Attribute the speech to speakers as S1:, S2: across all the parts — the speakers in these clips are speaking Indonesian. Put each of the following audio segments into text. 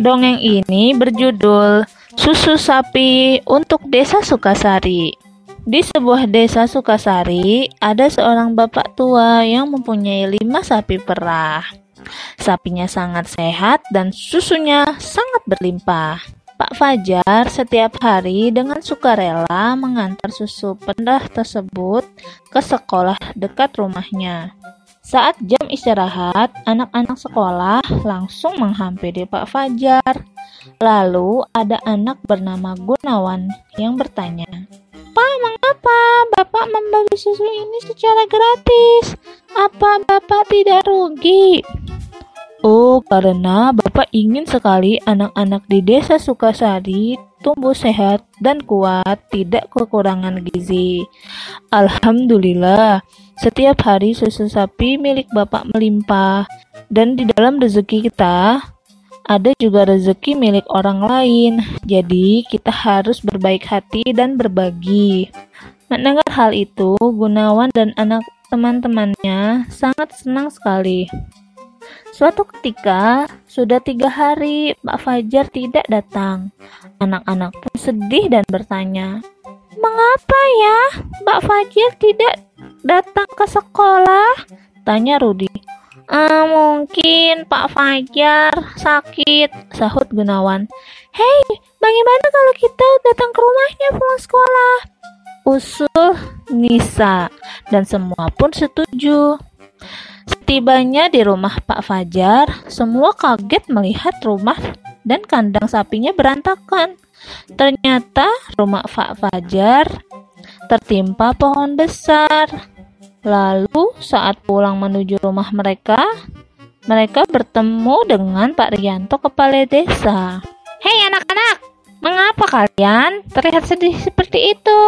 S1: Dongeng ini berjudul Susu Sapi untuk Desa Sukasari. Di sebuah desa Sukasari, ada seorang bapak tua yang mempunyai lima sapi perah. Sapinya sangat sehat dan susunya sangat berlimpah. Pak Fajar setiap hari dengan sukarela mengantar susu perah tersebut ke sekolah dekat rumahnya. Saat jam istirahat, anak-anak sekolah langsung menghampiri Pak Fajar. Lalu ada anak bernama Gunawan yang bertanya, Pak, mengapa Bapak membagi susu ini secara gratis? Apa Bapak tidak rugi? Oh, karena Bapak ingin sekali anak-anak di desa Sukasari tumbuh sehat dan kuat, tidak kekurangan gizi. Alhamdulillah, setiap hari susu sapi milik Bapak melimpah, dan di dalam rezeki kita ada juga rezeki milik orang lain. Jadi, kita harus berbaik hati dan berbagi. Mendengar hal itu, Gunawan dan anak teman-temannya sangat senang sekali. Suatu ketika, sudah tiga hari Pak Fajar tidak datang. Anak-anak pun sedih dan bertanya, Mengapa ya Pak Fajar tidak datang ke sekolah? Tanya Rudi. Ah, mungkin Pak Fajar sakit, sahut Gunawan. Hei, bagaimana kalau kita datang ke rumahnya pulang sekolah? Usul Nisa, dan semua pun setuju. Setibanya di rumah Pak Fajar, semua kaget melihat rumah dan kandang sapinya berantakan. Ternyata rumah Pak Fajar tertimpa pohon besar. Lalu saat pulang menuju rumah mereka, mereka bertemu dengan Pak Rianto kepala desa. Hei anak-anak, mengapa kalian terlihat sedih seperti itu?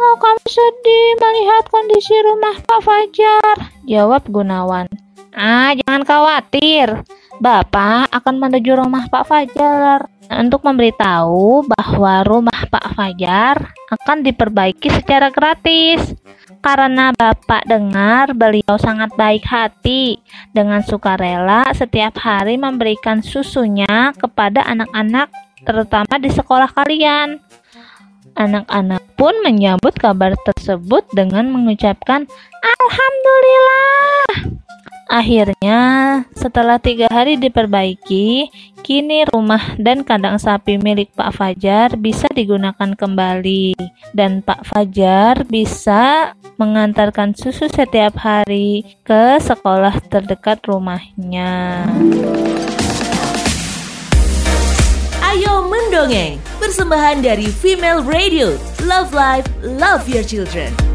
S1: Oh, kamu sedih melihat kondisi rumah Pak Fajar, jawab Gunawan. Ah, jangan khawatir. Bapak akan menuju rumah Pak Fajar untuk memberitahu bahwa rumah Pak Fajar akan diperbaiki secara gratis. Karena Bapak dengar beliau sangat baik hati dengan sukarela setiap hari memberikan susunya kepada anak-anak terutama di sekolah kalian. Anak-anak pun menyambut kabar tersebut dengan mengucapkan Alhamdulillah. Akhirnya, setelah tiga hari diperbaiki, kini rumah dan kandang sapi milik Pak Fajar bisa digunakan kembali, dan Pak Fajar bisa mengantarkan susu setiap hari ke sekolah terdekat rumahnya.
S2: Ayo mendongeng, persembahan dari Female Radio. Love Life, Love Your Children.